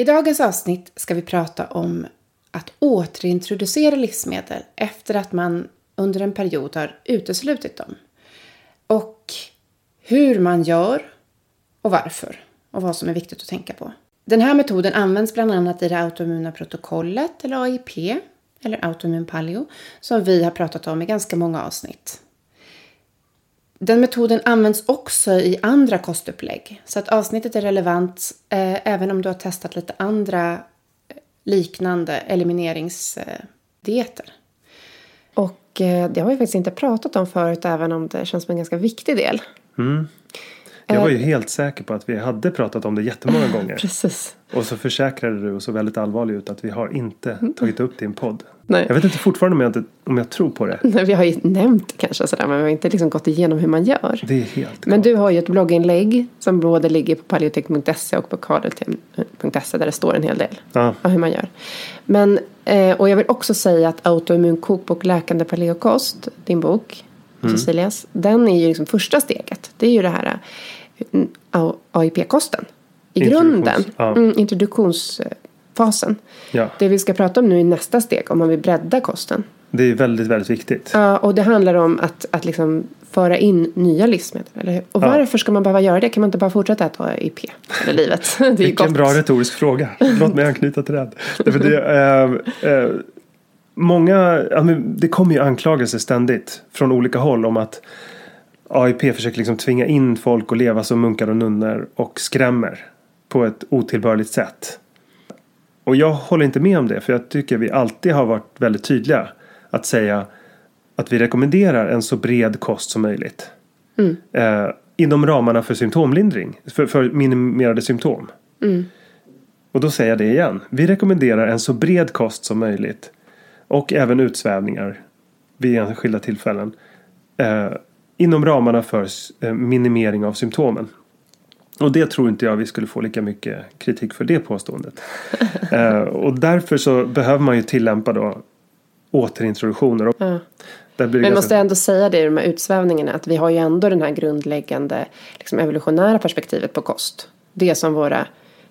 I dagens avsnitt ska vi prata om att återintroducera livsmedel efter att man under en period har uteslutit dem. Och hur man gör och varför och vad som är viktigt att tänka på. Den här metoden används bland annat i det autoimmuna protokollet eller AIP eller autoimmun paleo som vi har pratat om i ganska många avsnitt. Den metoden används också i andra kostupplägg så att avsnittet är relevant eh, även om du har testat lite andra eh, liknande elimineringsdieter. Och eh, det har vi faktiskt inte pratat om förut även om det känns som en ganska viktig del. Mm. Jag var ju helt säker på att vi hade pratat om det jättemånga gånger. Precis. Och så försäkrade du och så väldigt allvarlig ut att vi har inte tagit upp din podd. Nej. Jag vet inte fortfarande om jag, inte, om jag tror på det. Nej, Vi har ju nämnt kanske sådär men vi har inte liksom gått igenom hur man gör. Det är helt Men klart. du har ju ett blogginlägg som både ligger på paleotek.se och på kardeltem.se där det står en hel del Ja. om hur man gör. Men, eh, och jag vill också säga att autoimmun kokbok läkande paleokost, din bok, Mm. Cecilias, den är ju liksom första steget. Det är ju det här eh, AIP-kosten. I grunden, ja. mm, introduktionsfasen. Ja. Det vi ska prata om nu är nästa steg, om man vill bredda kosten. Det är väldigt, väldigt viktigt. Ja, och det handlar om att, att liksom föra in nya livsmedel. Eller hur? Och Ja. varför ska man behöva göra det? Kan man inte bara fortsätta äta AIP hela livet? Det är Vilken gott. bra retorisk fråga. Låt mig anknyta till den. Därför det, eh, eh, många, det kommer ju anklagelser ständigt från olika håll om att AIP försöker liksom tvinga in folk att leva som munkar och nunnor och skrämmer på ett otillbörligt sätt. Och jag håller inte med om det för jag tycker vi alltid har varit väldigt tydliga att säga att vi rekommenderar en så bred kost som möjligt. Eh, inom ramarna för symptomlindring, för, för minimerade symptom. Och då säger jag det igen. Vi rekommenderar en så bred kost som möjligt. Och även utsvävningar vid enskilda tillfällen. Eh, inom ramarna för eh, minimering av symptomen. Och det tror inte jag vi skulle få lika mycket kritik för det påståendet. eh, och därför så behöver man ju tillämpa då återintroduktioner. Och det Men ganska- måste jag ändå säga det i de här utsvävningarna att vi har ju ändå den här grundläggande liksom, evolutionära perspektivet på kost. Det som våra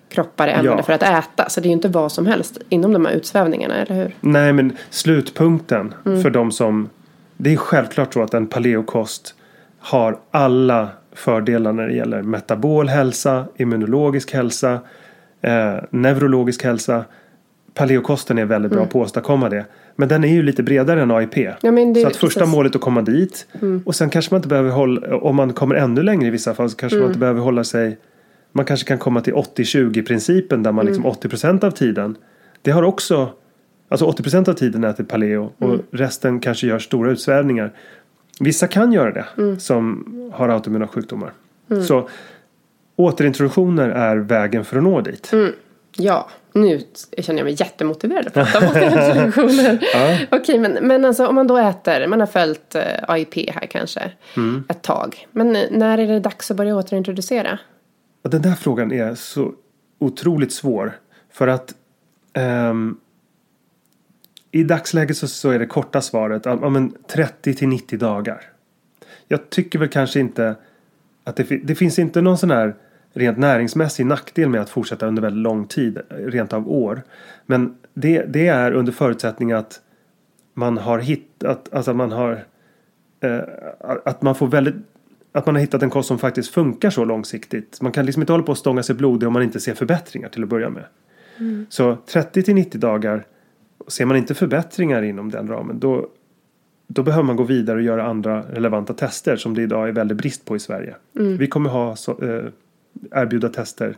kroppar använder Ja. för att äta. Så det är ju inte vad som helst inom de här utsvävningarna, eller hur? Nej, men slutpunkten för de som... Det är självklart så att en paleokost har alla fördelar när det gäller metabol hälsa, immunologisk hälsa, eh, neurologisk hälsa. Paleokosten är väldigt bra på att åstadkomma det. Men den är ju lite bredare än AIP. Ja, så att första precis. målet är att komma dit. Och sen kanske man inte behöver hålla, om man kommer ännu längre i vissa fall så kanske man inte behöver hålla sig man kanske kan komma till 80-20 principen där man liksom 80% av tiden. Det har också, alltså 80% av tiden äter paleo och resten kanske gör stora utsvävningar. Vissa kan göra det som har autoimmuna sjukdomar. Så återintroduktioner är vägen för att nå dit. Ja, nu känner jag mig jättemotiverad att prata om återintroduktioner. Okej, men, men alltså om man då äter, man har följt eh, AIP här kanske ett tag. Men eh, när är det dags att börja återintroducera? Den där frågan är så otroligt svår. För att ehm, i dagsläget så, så är det korta svaret ja, men 30 till 90 dagar. Jag tycker väl kanske inte att det, det finns inte någon sån här rent näringsmässig nackdel med att fortsätta under väldigt lång tid, rent av år. Men det, det är under förutsättning att man har hittat, alltså att man har eh, att man får väldigt att man har hittat en kost som faktiskt funkar så långsiktigt. Man kan liksom inte hålla på och stånga sig blodig om man inte ser förbättringar till att börja med. Så 30 till 90 dagar. Ser man inte förbättringar inom den ramen då, då behöver man gå vidare och göra andra relevanta tester som det idag är väldigt brist på i Sverige. Vi kommer ha så, eh, erbjuda tester,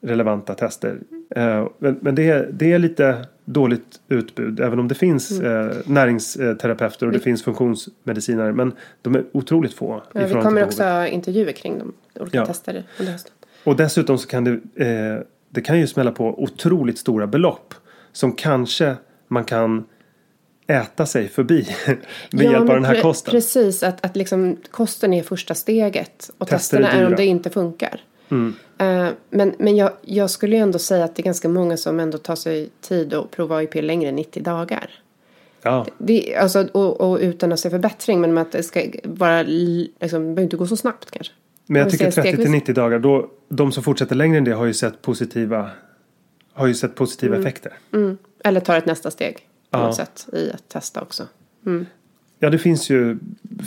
relevanta tester. Eh, men men det, är, det är lite dåligt utbud även om det finns eh, näringsterapeuter och det finns funktionsmedicinare men de är otroligt få. Ja, vi kommer också ha intervjuer kring de olika Ja. tester under hösten. Och dessutom så kan det, eh, det kan ju smälla på otroligt stora belopp som kanske man kan äta sig förbi med hjälp av den här pre- kosten. Precis, att, att liksom kosten är första steget. Och Tester är testerna är om dyra. det inte funkar. Mm. Eh, men men jag, jag skulle ju ändå säga att det är ganska många som ändå tar sig tid att prova AIP längre än 90 dagar. Ja, Det, alltså, och, och utan att se förbättring men att det ska vara, liksom, behöver inte gå så snabbt kanske. men jag Om tycker ser 30 till stegvis. 90 dagar då de som fortsätter längre än det har ju sett positiva har ju sett positiva effekter. Mm. Eller tar ett nästa steg på Ja. något sätt i att testa också. Ja, det finns ju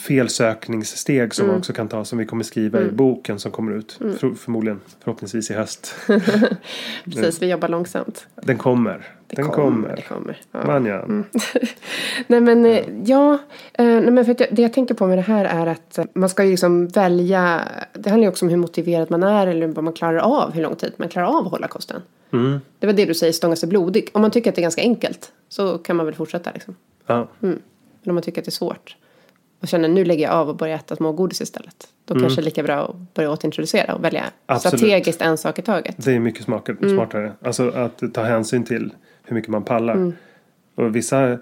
felsökningssteg som Mm. man också kan ta som vi kommer skriva i boken som kommer ut för, förmodligen förhoppningsvis i höst. Precis, vi jobbar långsamt. Den kommer. Det Den Det kommer. kommer. Ja. Man ja. Nej men eh, ja, eh, nej, men för jag, det jag tänker på med det här är att eh, man ska ju liksom välja, det handlar ju också om hur motiverad man är eller vad man klarar av, hur lång tid man klarar av att hålla kosten. Mm. Det var det du säger, stånga sig blodig. Om man tycker att det är ganska enkelt så kan man väl fortsätta liksom. ja. Eller om man tycker att det är svårt. och känner nu lägger jag av och börjar äta smågodis istället. Då kanske det är lika bra att börja återintroducera och välja Mm. Absolut. strategiskt en sak i taget. Det är mycket smartare. Mm. smartare. Alltså att ta hänsyn till hur mycket man pallar. Mm. Och vissa, eh,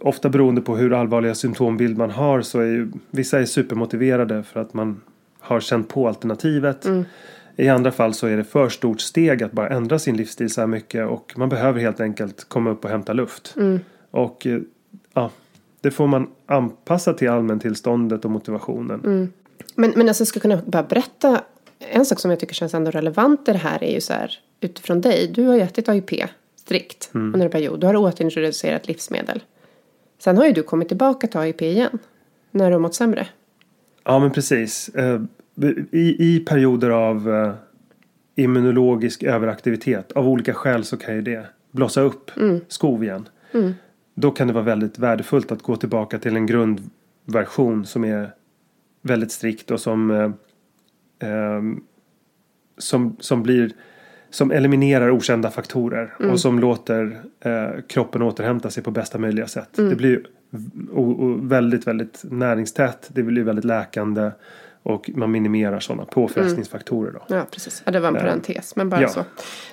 ofta beroende på hur allvarliga symptombild man har så är ju vissa är supermotiverade för att man har känt på alternativet. Mm. I andra fall så är det för stort steg att bara ändra sin livsstil så här mycket och man behöver helt enkelt komma upp och hämta luft. Mm. Och eh, ja, det får man anpassa till allmäntillståndet och motivationen. Mm. Men, men alltså jag skulle kunna bara berätta en sak som jag tycker känns ändå relevant i det här är ju så här utifrån dig. Du har ju ätit AIP strikt Mm. under en period. Du har återintroducerat livsmedel. Sen har ju du kommit tillbaka till AIP igen. När du har mått sämre. Ja men precis. Eh, I, i perioder av eh, immunologisk överaktivitet av olika skäl så kan ju det blossa upp skov igen. Då kan det vara väldigt värdefullt att gå tillbaka till en grundversion som är väldigt strikt och som eh, ehm, som, som blir som eliminerar okända faktorer och som låter eh, kroppen återhämta sig på bästa möjliga sätt. Det blir o, o, väldigt, väldigt näringstätt. Det blir väldigt läkande och man minimerar sådana påfrestningsfaktorer. Då. Ja, precis. Ja, det var en Eh, parentes. Men bara ja. så.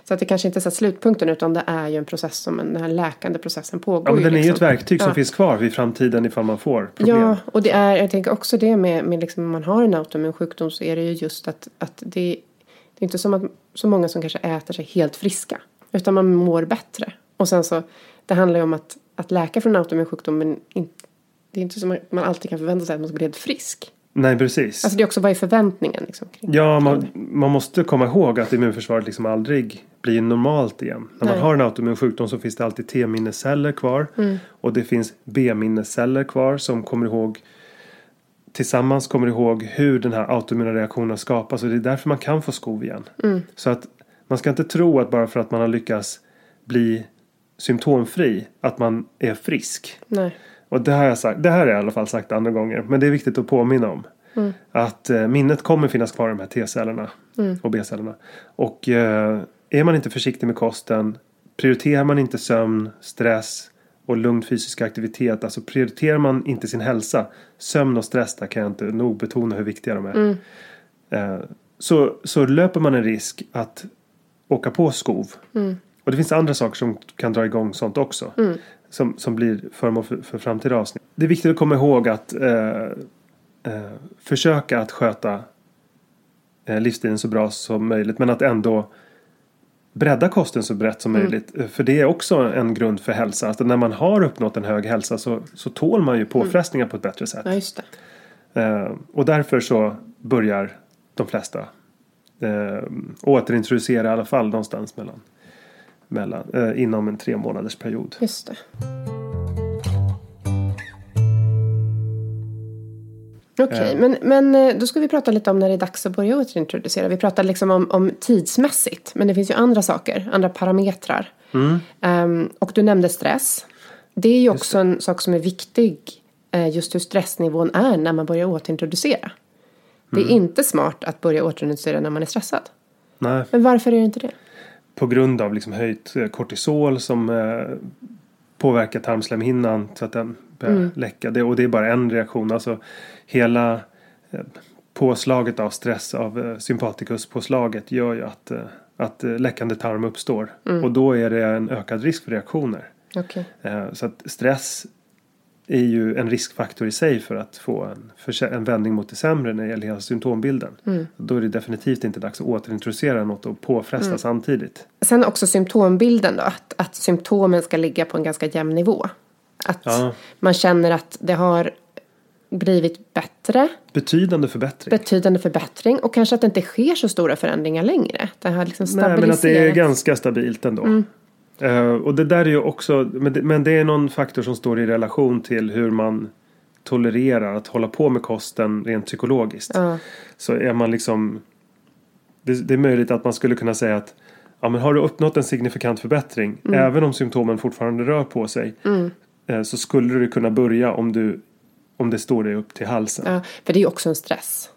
Så att det kanske inte är slutpunkten utan det är ju en process som den här läkande processen pågår. Ja, men den är ju liksom. ett verktyg som Ja. finns kvar vid framtiden ifall man får problem. Ja, och det är, jag tänker också det med, med liksom, om man har en autoimmun sjukdom så är det ju just att, att det, det är inte som att så många som kanske äter sig helt friska. Utan man mår bättre. Och sen så, det handlar ju om att, att läka från en autoimmun sjukdom men inte, det är inte som man alltid kan förvänta sig att man ska bli helt frisk. Nej, precis. Alltså det är också, vad är förväntningen liksom? Ja, man, man måste komma ihåg att immunförsvaret liksom aldrig blir normalt igen. När man Nej. har en autoimmun sjukdom så finns det alltid T-minnesceller kvar. Mm. Och det finns B-minnesceller kvar som kommer ihåg tillsammans kommer ihåg hur den här autoimmuna reaktionen skapas. Och det är därför man kan få skov igen. Mm. Så att man ska inte tro att bara för att man har lyckats bli symptomfri att man är frisk. Nej. Och det, har jag sagt, det här har jag i alla fall sagt andra gånger. Men det är viktigt att påminna om. Att eh, minnet kommer finnas kvar i de här T-cellerna och B-cellerna. Och eh, är man inte försiktig med kosten. Prioriterar man inte sömn, stress och lugn fysisk aktivitet. Alltså prioriterar man inte sin hälsa. Sömn och stress, där kan jag inte nog betona hur viktiga de är. Eh, så, så löper man en risk att åka på skov. Och det finns andra saker som kan dra igång sånt också. Som, som blir föremål för, för framtida avsnitt. Det är viktigt att komma ihåg att eh, eh, försöka att sköta eh, livsstilen så bra som möjligt. Men att ändå bredda kosten så brett som möjligt. Eh, För det är också en grund för hälsa. Att när man har uppnått en hög hälsa så, så tål man ju påfrestningar på ett bättre sätt. Ja, just det. Eh, och därför så börjar de flesta eh, återintroducera i alla fall någonstans mellan, mellan, eh, inom en tre månaders period. Just det. Okej, Eh. men, men eh, då ska vi prata lite om när det är dags att börja återintroducera. Vi pratar liksom om, om tidsmässigt, men det finns ju andra saker, andra parametrar. Mm. Ehm, och du nämnde stress. Det är ju också en sak som är viktig, eh, just hur stressnivån är när man börjar återintroducera. Det Mm. är inte smart att börja återintroducera när man är stressad. Nej, Men varför är det inte det? på grund av liksom höjt kortisol som påverkar tarmslemhinnan så att den börjar läcka. Det, och det är bara en reaktion. Alltså hela eh, påslaget av stress av eh, sympatikuspåslaget gör ju att, eh, att läckande tarm uppstår. Och då är det en ökad risk för reaktioner. Eh, Så att stress är ju en riskfaktor i sig för att få en, en vändning mot det sämre när det gäller hela symptombilden. Då är det definitivt inte dags att återintroducera något och påfresta samtidigt. Sen också symptombilden då, att, att symptomen ska ligga på en ganska jämn nivå. Att Ja. man känner att det har blivit bättre, Betydande förbättring. betydande förbättring och kanske att det inte sker så stora förändringar längre. Det har liksom Nej, stabiliserats. men att det är ganska stabilt ändå. Eh, och det där är ju också, men det, men det är någon faktor som står i relation till hur man tolererar att hålla på med kosten rent psykologiskt. Ja. Så är man liksom, det, det är möjligt att man skulle kunna säga att ja, men har du uppnått en signifikant förbättring, även om symptomen fortfarande rör på sig, eh, så skulle du kunna börja om, du, om det står dig upp till halsen. Ja, för det är ju också en stress.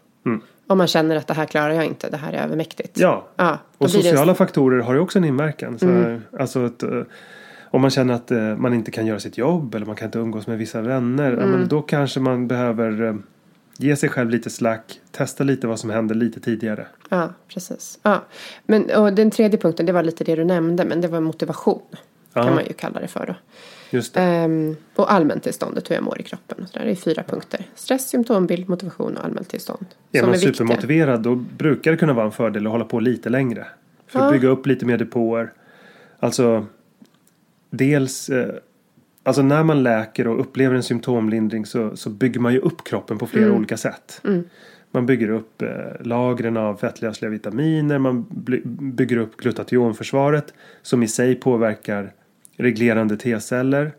Om man känner att det här klarar jag inte, det här är övermäktigt. Ja, ja och det en- sociala faktorer har ju också en inverkan. Så, Alltså att, eh, om man känner att eh, man inte kan göra sitt jobb eller man kan inte umgås med vissa vänner. Ja, Mm. men då kanske man behöver eh, ge sig själv lite slack. Testa lite vad som händer lite tidigare. Ja, precis. Ja. Men, och den tredje punkten, det var lite det du nämnde, men det var motivation. Ja. Kan man ju kalla det för då. Just. Ehm, och allmäntillståndet, hur jag mår i kroppen. Och så där. Det är fyra punkter. Stress, symptombild, motivation och allmäntillstånd. är man är viktiga. supermotiverad då brukar det kunna vara en fördel att hålla på lite längre. För att Ja. bygga upp lite mer depåer. Alltså dels eh, Alltså när man läker och upplever en symptomlindring så, så bygger man ju upp kroppen på flera Mm. olika sätt. Man bygger upp eh, lagren av fettlösliga vitaminer. Man bygger upp glutationförsvaret som i sig påverkar reglerande T-celler.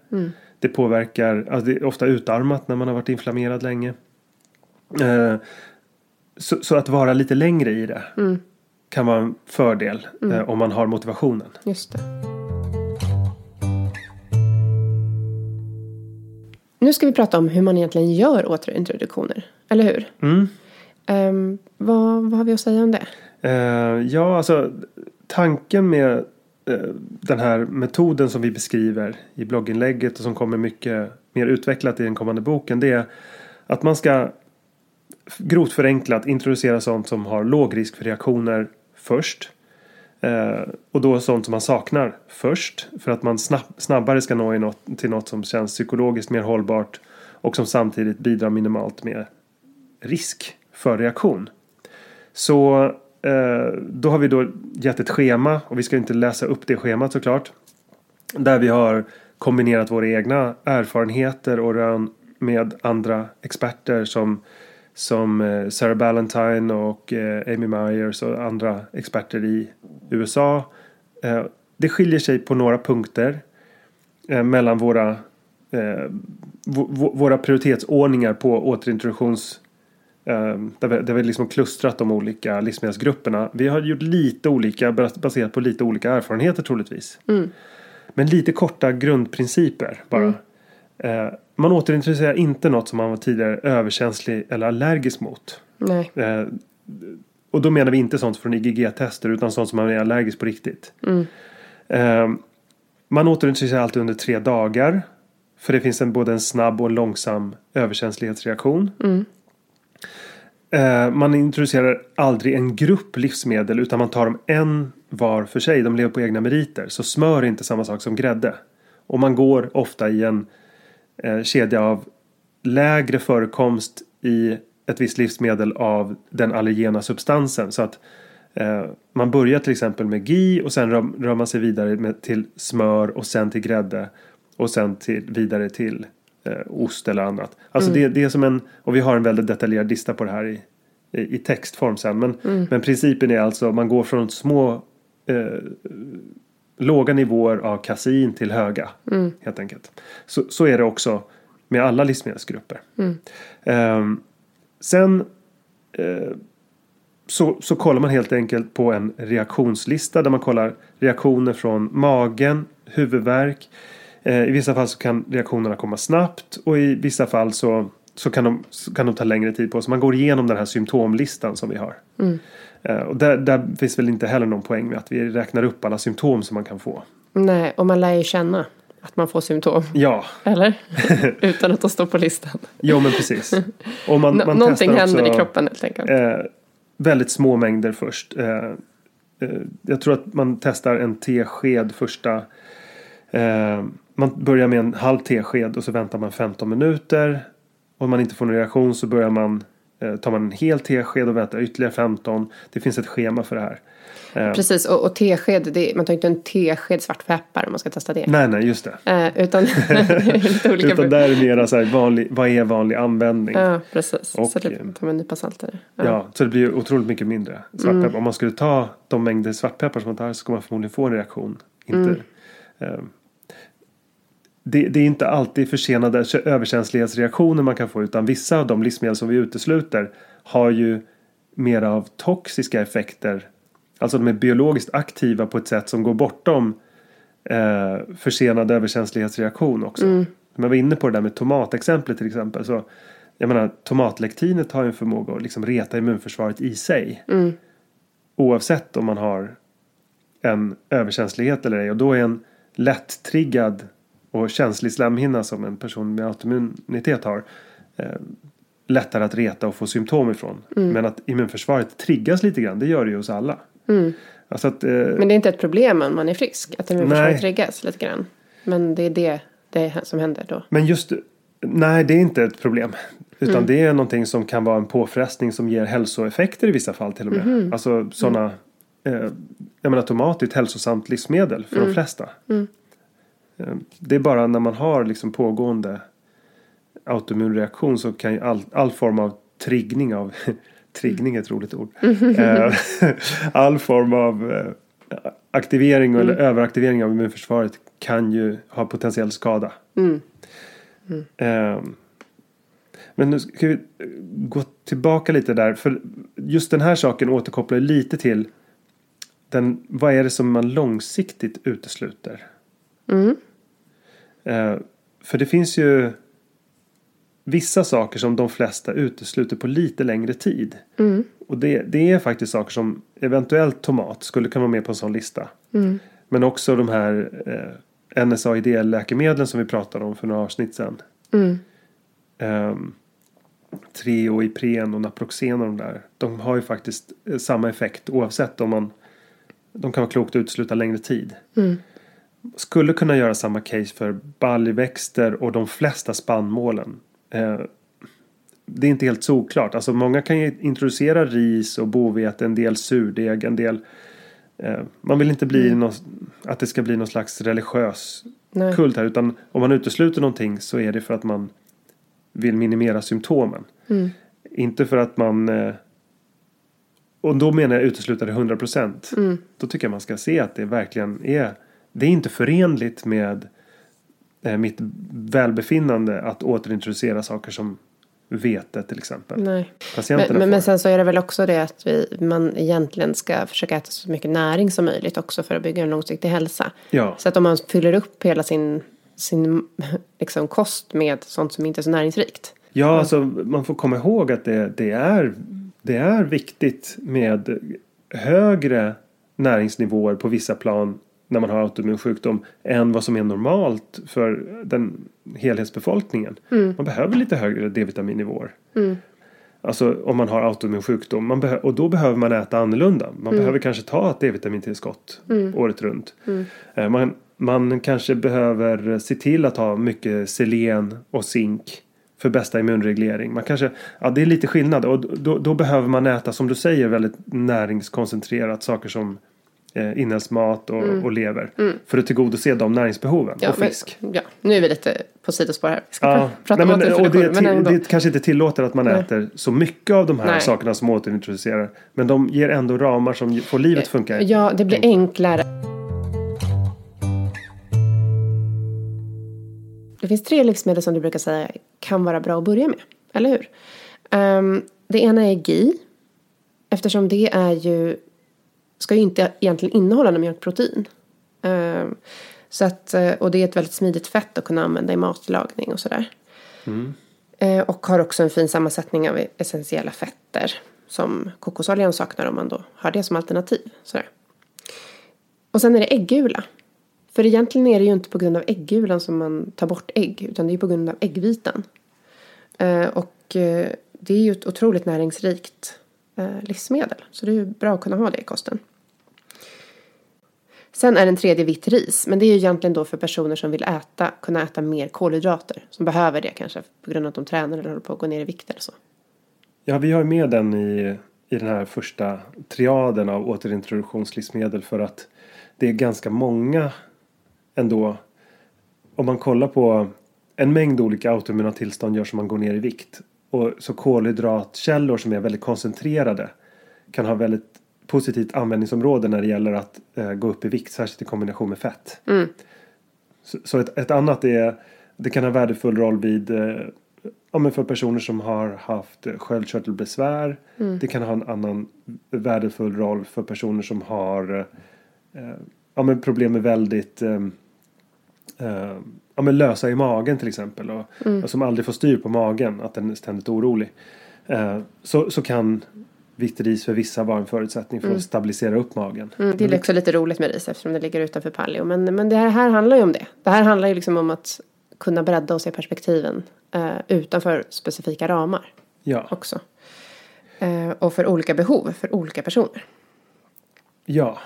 Det påverkar, alltså det är ofta utarmat när man har varit inflammerad länge. Eh, så, så att vara lite längre i det kan vara en fördel eh, om man har motivationen. Just det. Nu ska vi prata om hur man egentligen gör återintroduktioner. Eller hur? Mm. Ehm, vad, vad har vi att säga om det? Eh, ja, alltså tanken med Eh, den här metoden som vi beskriver i blogginlägget och som kommer mycket mer utvecklat i den kommande boken. Det är att man ska grovt förenklat introducera sånt som har låg risk för reaktioner först. Eh, och då sånt som man saknar först. För att man snabb, snabbare ska nå i något, till något som känns psykologiskt mer hållbart. Och som samtidigt bidrar minimalt med risk för reaktion. Så Eh, då har vi då gett ett schema och vi ska inte läsa upp det schemat såklart. Där vi har kombinerat våra egna erfarenheter och rön med andra experter som, som eh, Sarah Ballantyne och eh, Amy Myers och andra experter i USA. Det skiljer sig på några punkter mellan våra, våra prioritetsordningar på återintroduktions där vi, där vi liksom klustrat de olika livsmedelsgrupperna. Vi har gjort lite olika bas- baserat på lite olika erfarenheter troligtvis. Men lite korta grundprinciper bara. Eh, man återintroducerar inte något som man var tidigare överkänslig eller allergisk mot. Nej. Eh, och då menar vi inte sånt från IgG-tester utan sånt som man är allergisk på riktigt. Eh, man återintroducerar alltid under tre dagar. För det finns en, både en snabb och en långsam överkänslighetsreaktion. Eh, Eh, man introducerar aldrig en grupp livsmedel utan man tar dem en var för sig. De lever på egna meriter. Så smör är inte samma sak som grädde. Och man går ofta i en eh, kedja av lägre förekomst i ett visst livsmedel av den allergena substansen. Så att eh, man börjar till exempel med GI och sen rör, rör man sig vidare med, till smör och sen till grädde. Och sen till, vidare till ost eller annat. Alltså det, det är som en, och vi har en väldigt detaljerad lista på det här i, i, i textform sen. Men, men principen är alltså man går från små eh, låga nivåer av kasein till höga. Helt enkelt. Så, så är det också med alla livsmedelsgrupper. Ehm, sen eh, så, så kollar man helt enkelt på en reaktionslista där man kollar reaktioner från magen, huvudvärk. Eh, I vissa fall så kan reaktionerna komma snabbt och i vissa fall så, så, kan, de, så kan de ta längre tid på sig. Man går igenom den här symptomlistan som vi har. Eh, och där, där finns väl inte heller någon poäng med att vi räknar upp alla symptom som man kan få. Nej, och man lär ju känna att man får symptom. Ja, Eller? Utan att de står på listan. jo men precis. Och man, Nå- man någonting händer också, i kroppen helt enkelt. Eh, väldigt små mängder först. Eh, eh, jag tror att man testar en tesked första. Man börjar med en halv tesked och så väntar man 15 minuter. Om man inte får någon reaktion så börjar man eh, tar man en hel tesked och väntar ytterligare 15. Det finns ett schema för det här. Eh, Precis, och, och tesked, det, man tar inte en tesked svartpeppar om man ska testa det. nej, nej, just det. Eh, utan är lite olika. Utan där är mera så här vanlig, vad är vanlig användning? Ja, precis. Och, så det eh, tar man en nypa salt i det. Ja. så det blir otroligt mycket mindre svartpeppar. Om man skulle ta de mängder svartpeppar som man tar så skulle man förmodligen få en reaktion. Inte, eh, det, det är inte alltid försenade kä- överkänslighetsreaktioner man kan få utan vissa av de livsmedel som vi utesluter har ju mer av toxiska effekter. Alltså de är biologiskt aktiva på ett sätt som går bortom eh, försenad överkänslighetsreaktion också. Om jag var inne på det där med tomatexemplet till exempel. Så, jag menar, tomatlektinet har ju en förmåga att liksom reta immunförsvaret i sig. Oavsett om man har en överkänslighet eller ej. Och då är en lätt-triggad och känslig slemhinna som en person med autoimmunitet har eh, lättare att reta och få symptom ifrån. Mm. Men att immunförsvaret triggas lite grann, det gör det ju hos alla. Alltså att, eh, Men det är inte ett problem om man är frisk, att immunförsvaret Nej. triggas lite grann. Men det är det, det som händer då. Men just, nej det är inte ett problem. Utan Mm. det är någonting som kan vara en påfrestning som ger hälsoeffekter i vissa fall till och med. Mhm. Alltså sådana, Mm. eh, jag menar tomat är ett hälsosamt livsmedel för Mm. de flesta. Eh, det är bara när man har liksom pågående autoimmunreaktion så kan ju all, all form av triggning av triggning är ett roligt ord. Eh, all form av eh, aktivering eller överaktivering av immunförsvaret kan ju ha potentiell skada. Eh, men nu ska vi gå tillbaka lite där. För just den här saken återkopplar lite till den, vad är det som man långsiktigt utesluter? Eh, för det finns ju vissa saker som de flesta utesluter på lite längre tid. Och det, det är faktiskt saker som eventuellt tomat skulle kunna vara med på en sån lista. Men också de här eh, NSAID-läkemedlen som vi pratade om för några avsnitt sedan. Um, Treo, Ipren och Naproxen och de där. De har ju faktiskt eh, samma effekt oavsett om man de kan vara klokt att utesluta längre tid. Skulle kunna göra samma case för baljväxter och de flesta spannmålen. Eh, det är inte helt såklart. Alltså många kan ju introducera ris och bovete, en del surdeg, en del eh, man vill inte bli någon, att det ska bli någon slags religiös Nej. kult här. Utan om man utesluter någonting så är det för att man vill minimera symptomen. Inte för att man eh, och då menar jag utesluta det 100 procent. Då tycker jag man ska se att det verkligen är det är inte förenligt med eh, mitt välbefinnande att återintroducera saker som vete till exempel. Nej. Men, men, sen så är det väl också det att vi, man egentligen ska försöka äta så mycket näring som möjligt också för att bygga en långsiktig hälsa. Ja. Så att om man fyller upp hela sin, sin liksom, kost med sånt som inte är så näringsrikt. Ja, alltså man får komma ihåg att det, det, är, det är viktigt med högre näringsnivåer på vissa plan när man har autoimmun sjukdom än vad som är normalt för den helhetsbefolkningen. Man behöver lite högre D-vitaminnivåer. Alltså om man har autoimmun sjukdom. Man och då behöver man äta annorlunda. Man behöver kanske ta ett D-vitamintillskott året runt. Eh, Man, man kanske behöver se till att ha mycket selen och zink för bästa immunreglering. Man kanske, ja det är lite skillnad och då, då behöver man äta som du säger väldigt näringskoncentrerat. Saker som eh, inälvsmat och, och lever. För att tillgodose de näringsbehoven och fisk. Men, ja, nu är vi lite på sidospår här. Vi ska Ja, pra- prata nej, om men, och återintroduktion, det, men det kanske inte tillåter att man Nej. äter så mycket av de här Nej. sakerna som återintroducerar. Men de ger ändå ramar som får livet att funka. Ja, det blir enklare. Det finns tre livsmedel som du brukar säga kan vara bra att börja med. Eller hur? Ehm, det ena är GI. Eftersom det är ju ska ju inte egentligen innehålla någon mjölkprotein. Ehm, så att, eh, och det är ett väldigt smidigt fett att kunna använda i matlagning och sådär. Eh, och har också en fin sammansättning av essentiella fetter. Som kokosoljan saknar om man då har det som alternativ. Sådär. Och sen är det äggula. För egentligen är det ju inte på grund av äggulan som man tar bort ägg. Utan det är på grund av äggvitan. Eh, och det är ju ett otroligt näringsrikt livsmedel. Så det är ju bra att kunna ha det i kosten. Sen är den tredje vitt ris. Men det är ju egentligen då för personer som vill äta, kunna äta mer kolhydrater. Som behöver det kanske på grund av att de tränar eller håller på att gå ner i vikt eller så. Ja, vi har med den i, i den här första triaden av återintroduktionslivsmedel för att det är ganska många ändå. Om man kollar på en mängd olika autoimmuna tillstånd gör som man går ner i vikt. Och så kolhydratkällor som är väldigt koncentrerade kan ha väldigt positivt användningsområde när det gäller att eh, gå upp i vikt, särskilt i kombination med fett. Så, så ett, ett annat är, det kan ha värdefull roll vid eh, ja, men för personer som har haft eh, sköldkörtelbesvär. Det kan ha en annan värdefull roll för personer som har eh, ja, men problem med väldigt eh, eh, ja, men lösa i magen till exempel. Och, och som aldrig får styr på magen, att den är ständigt orolig. Eh, så, så kan vitt ris för vissa var en förutsättning för att stabilisera upp magen. Mm, det är också lite roligt med ris eftersom det ligger utanför paleo. Men, men det här, här handlar ju om det. Det här handlar ju liksom om att kunna bredda och se perspektiven eh, utanför specifika ramar Ja, också. Eh, och för olika behov för olika personer. ja.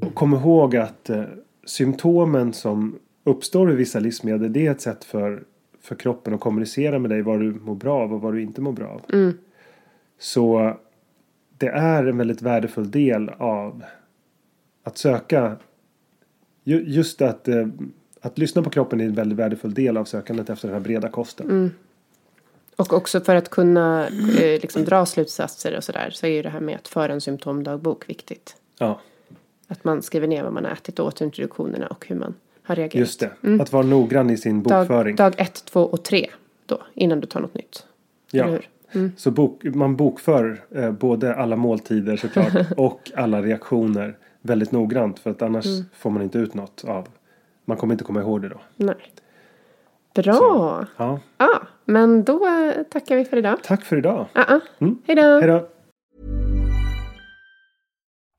Och Kom ihåg att eh, symptomen som uppstår i vissa livsmedel det är ett sätt för, för kroppen att kommunicera med dig vad du mår bra av och vad du inte mår bra av. Så det är en väldigt värdefull del av att söka ju- just att, eh, att lyssna på kroppen är en väldigt värdefull del av sökandet efter den här breda kosten. Och också för att kunna eh, liksom dra slutsatser och sådär så är ju det här med att föra en symptomdagbok viktigt. Ja, Att man skriver ner vad man har ätit åt introduktionerna och hur man har reagerat. just det. Att vara noggrann i sin bokföring. Dag, dag ett, två och tre då, innan du tar något nytt. Ja. Hur? Så bok, man bokför eh, både alla måltider såklart och alla reaktioner väldigt noggrant för att annars får man inte ut något av. Man kommer inte komma ihåg det då. Nej. Bra! Ja. Ja, men då eh, tackar vi för idag. Tack för idag. Ah, ah. Mm. Hej då!